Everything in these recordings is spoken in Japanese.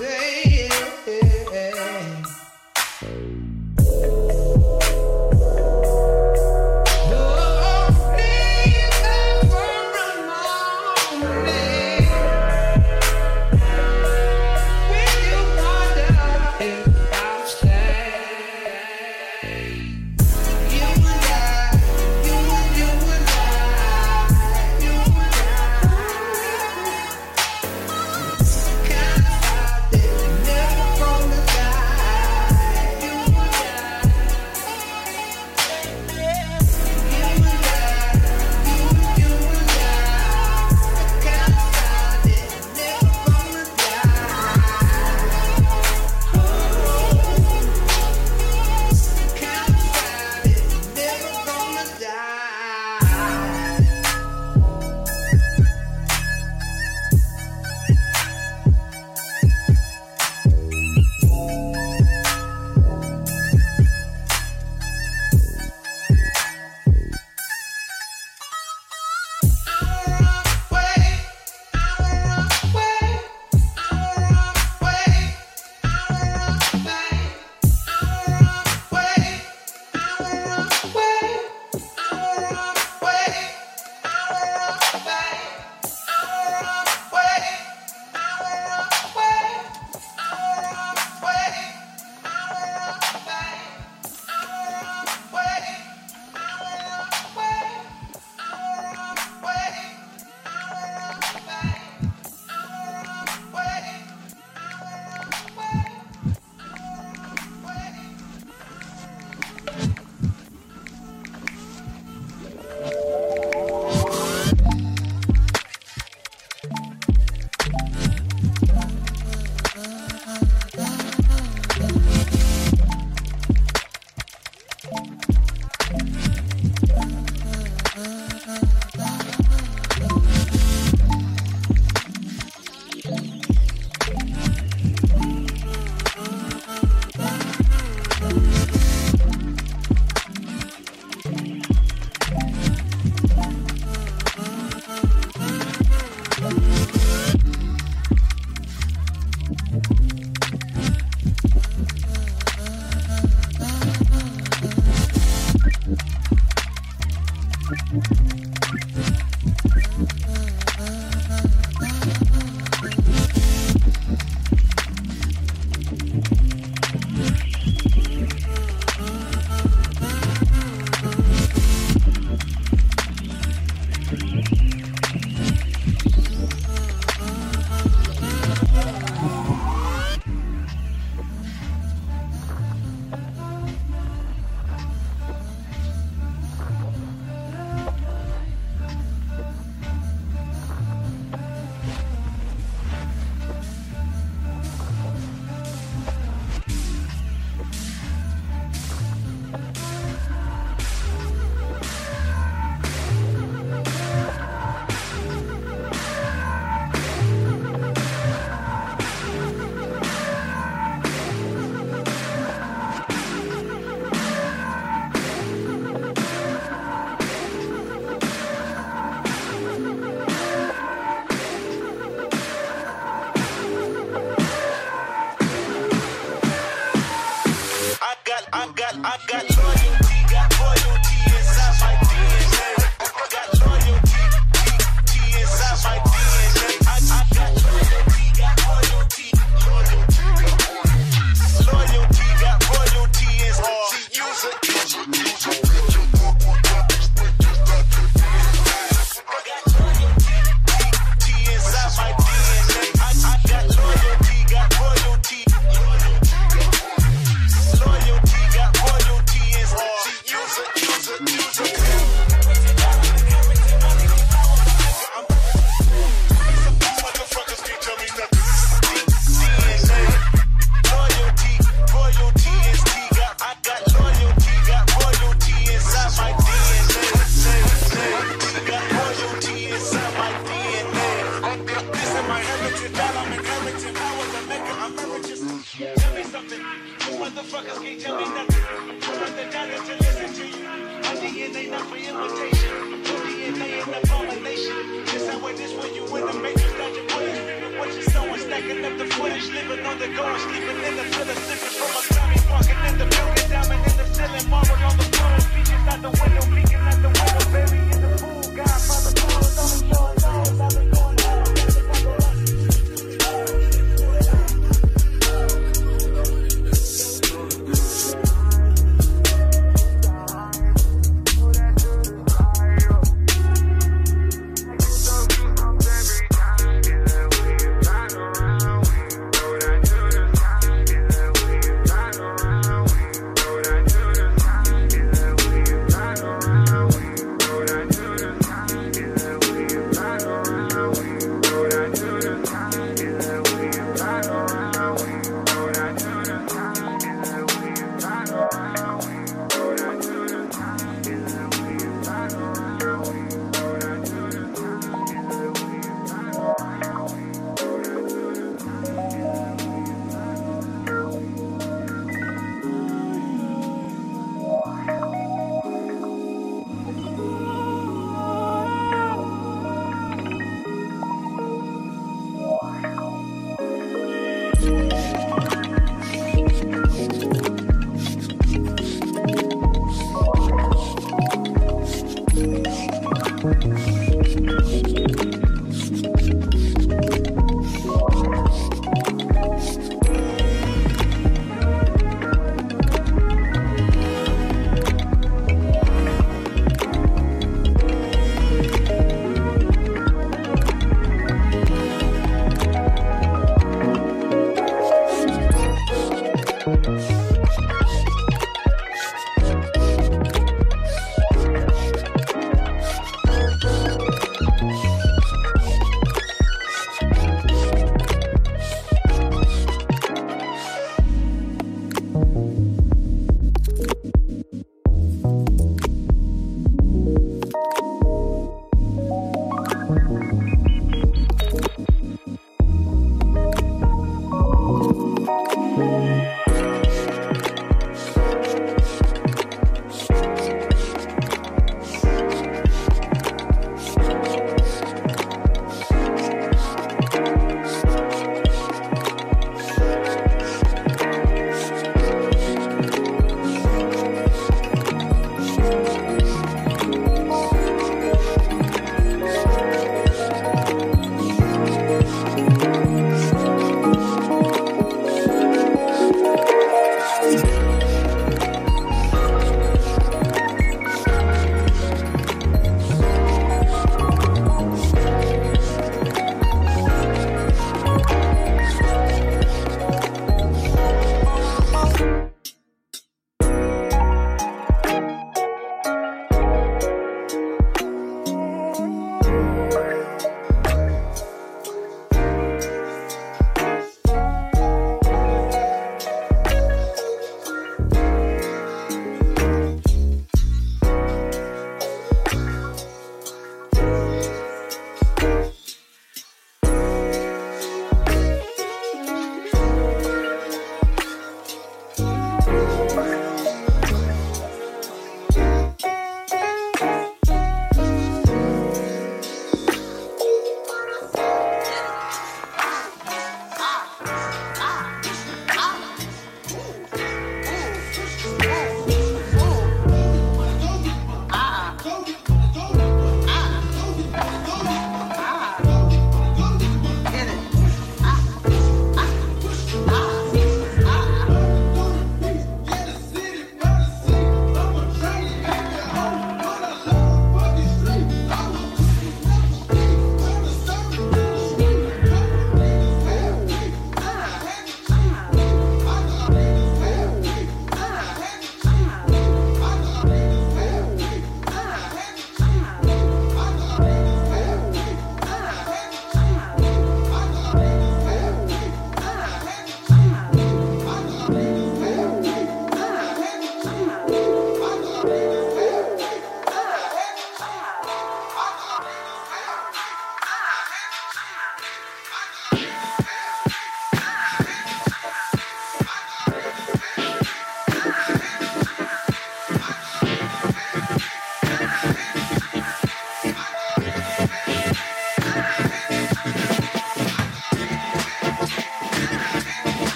Yeah.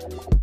you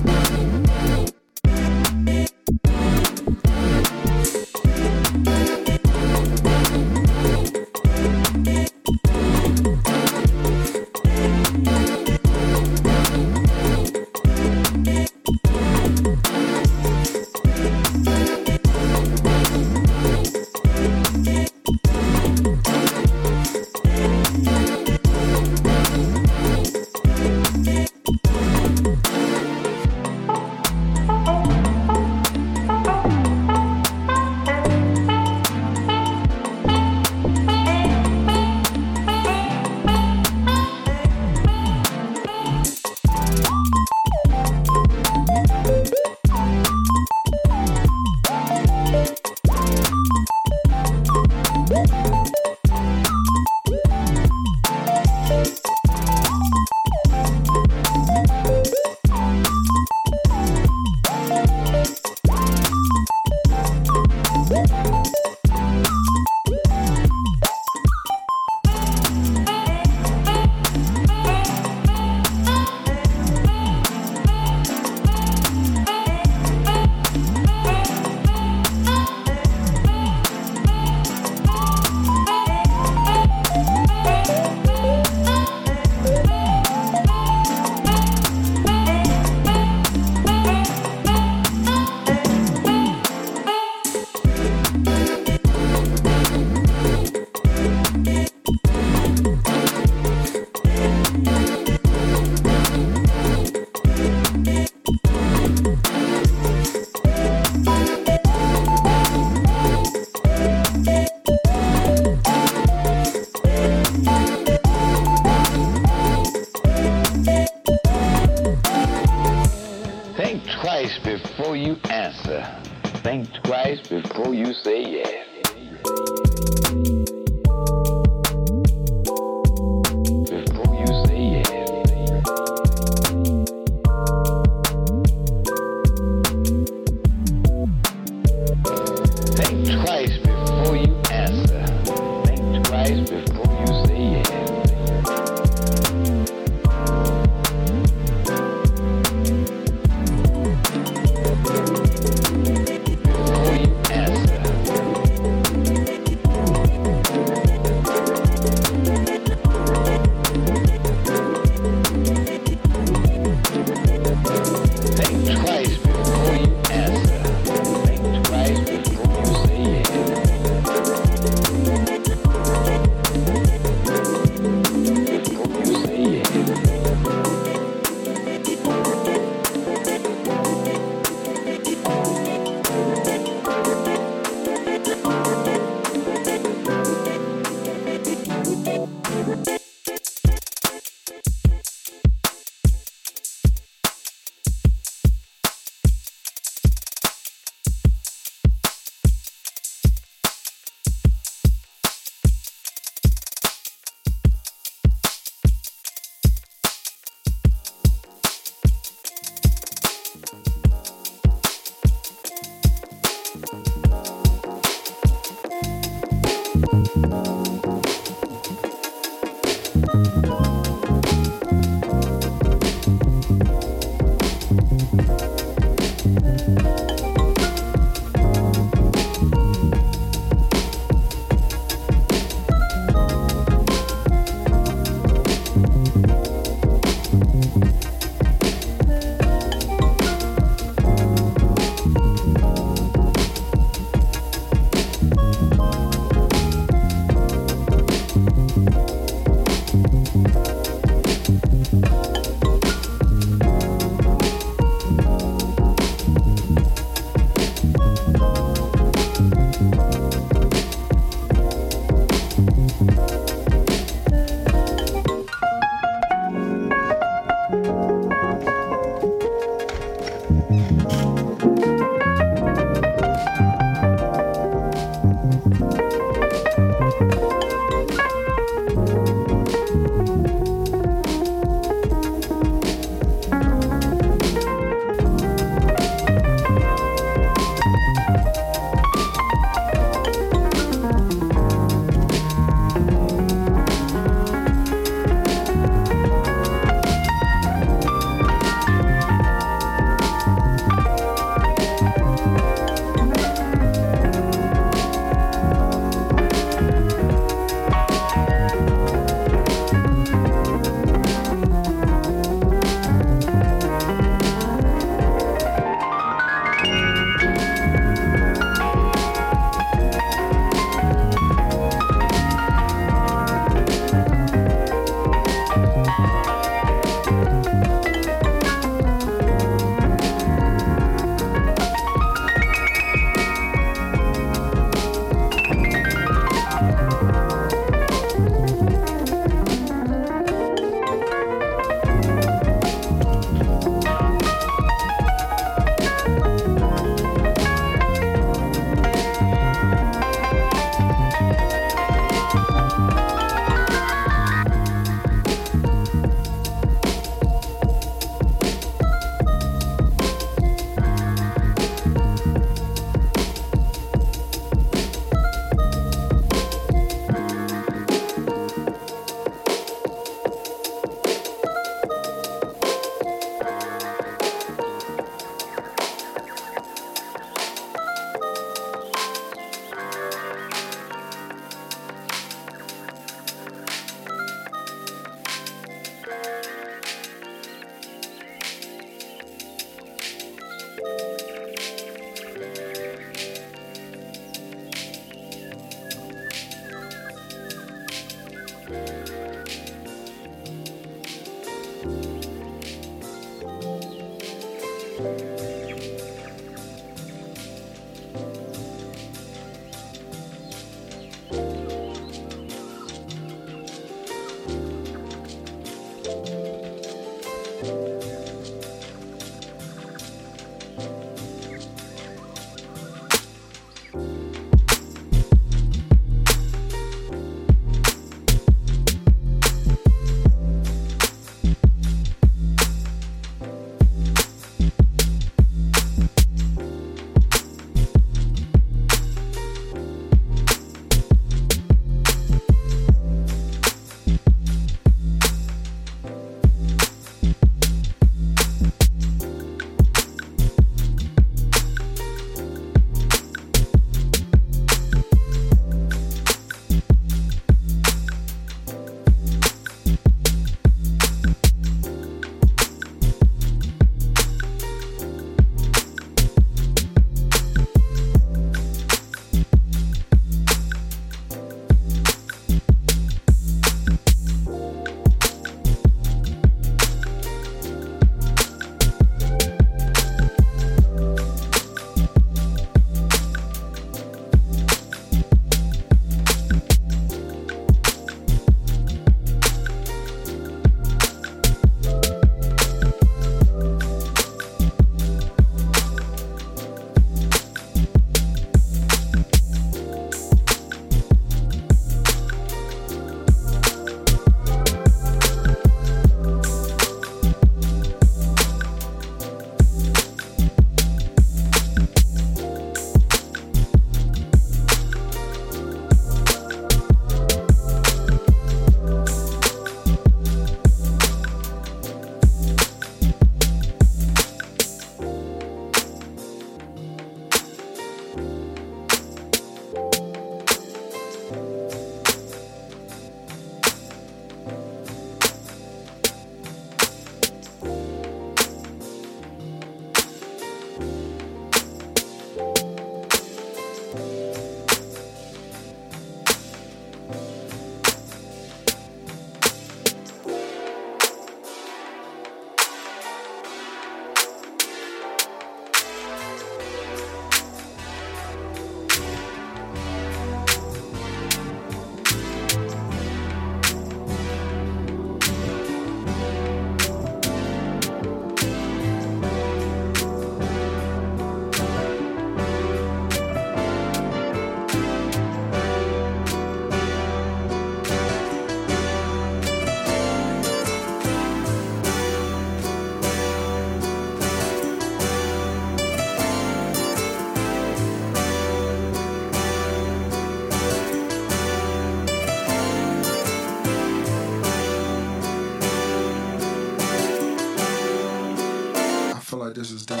This is the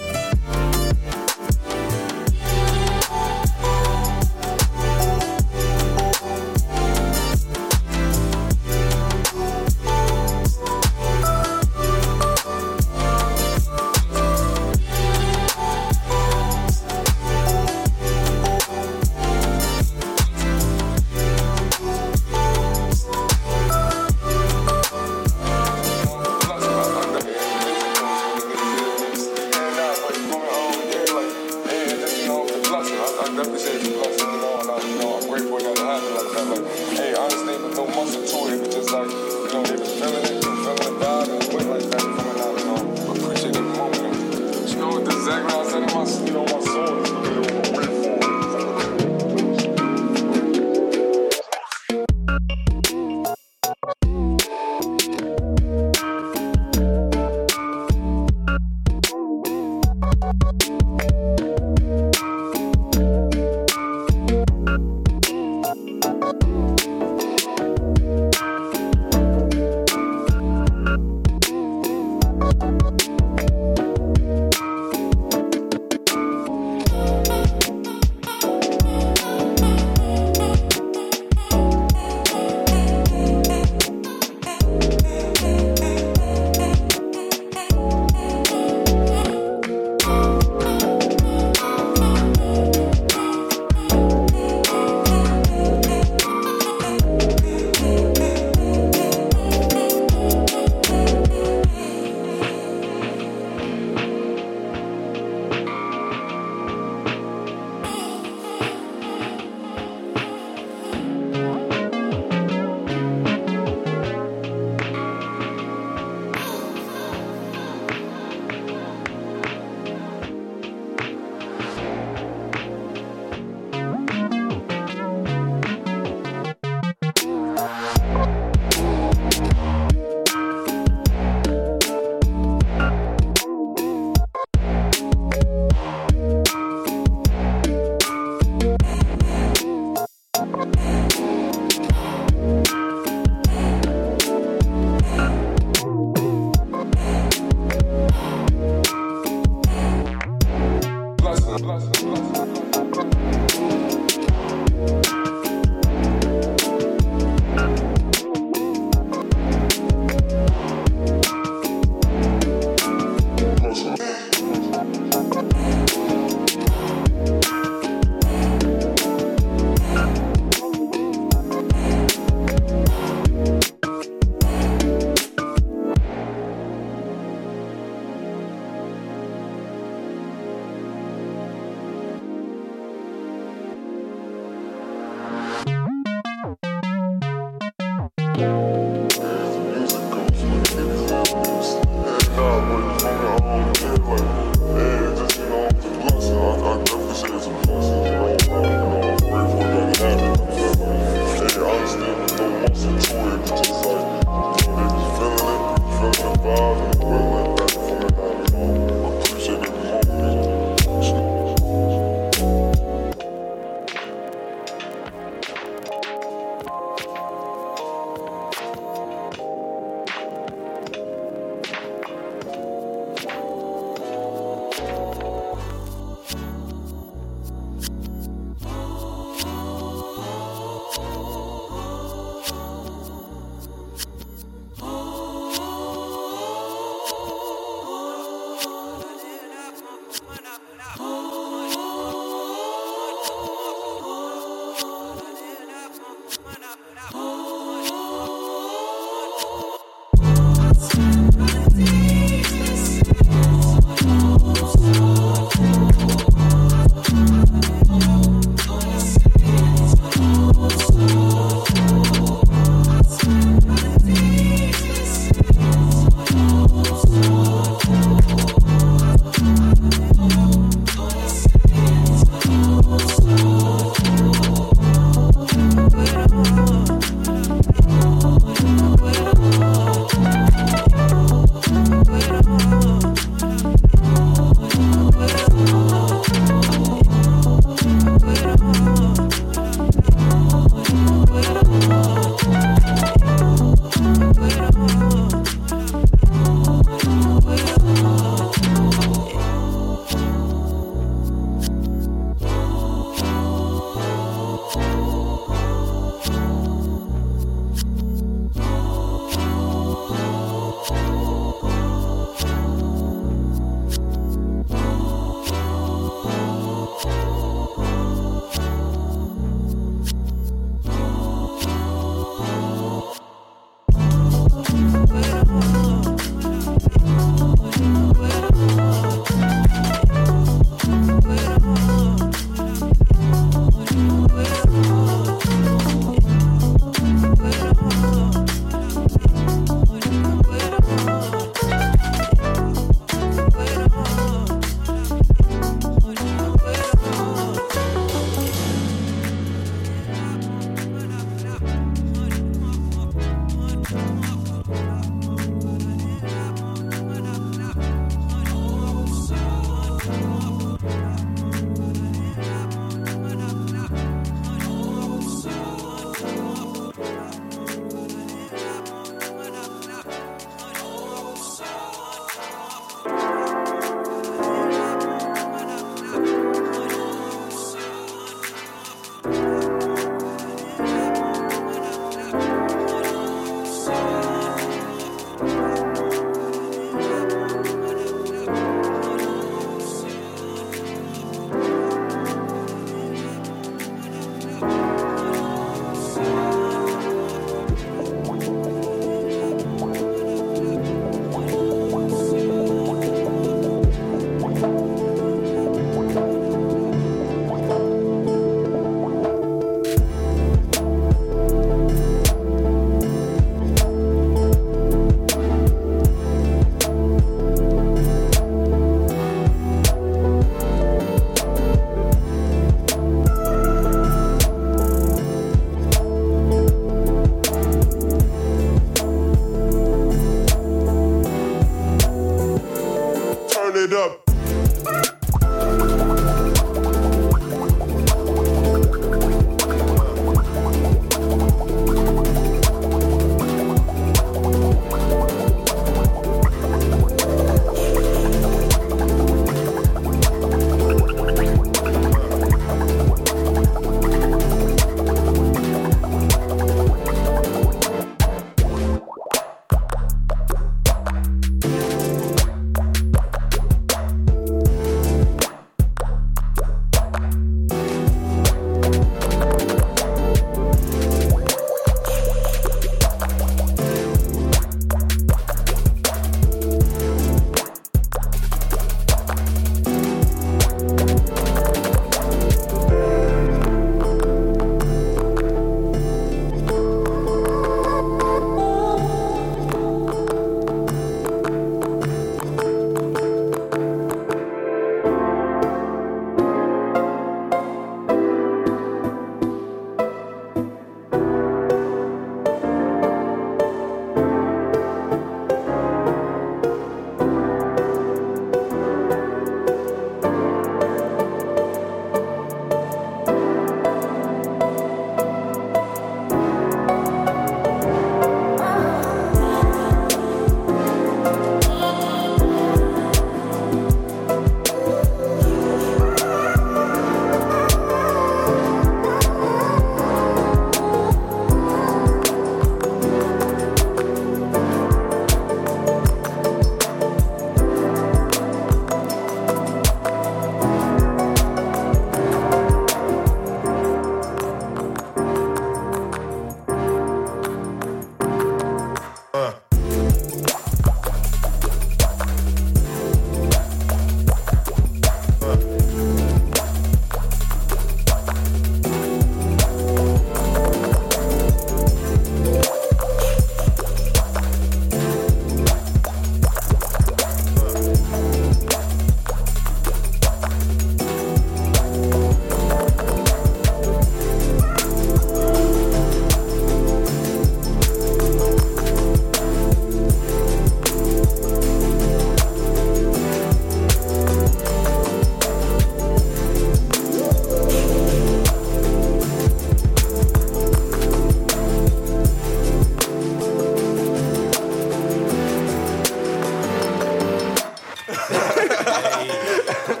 ハハハ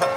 ハ!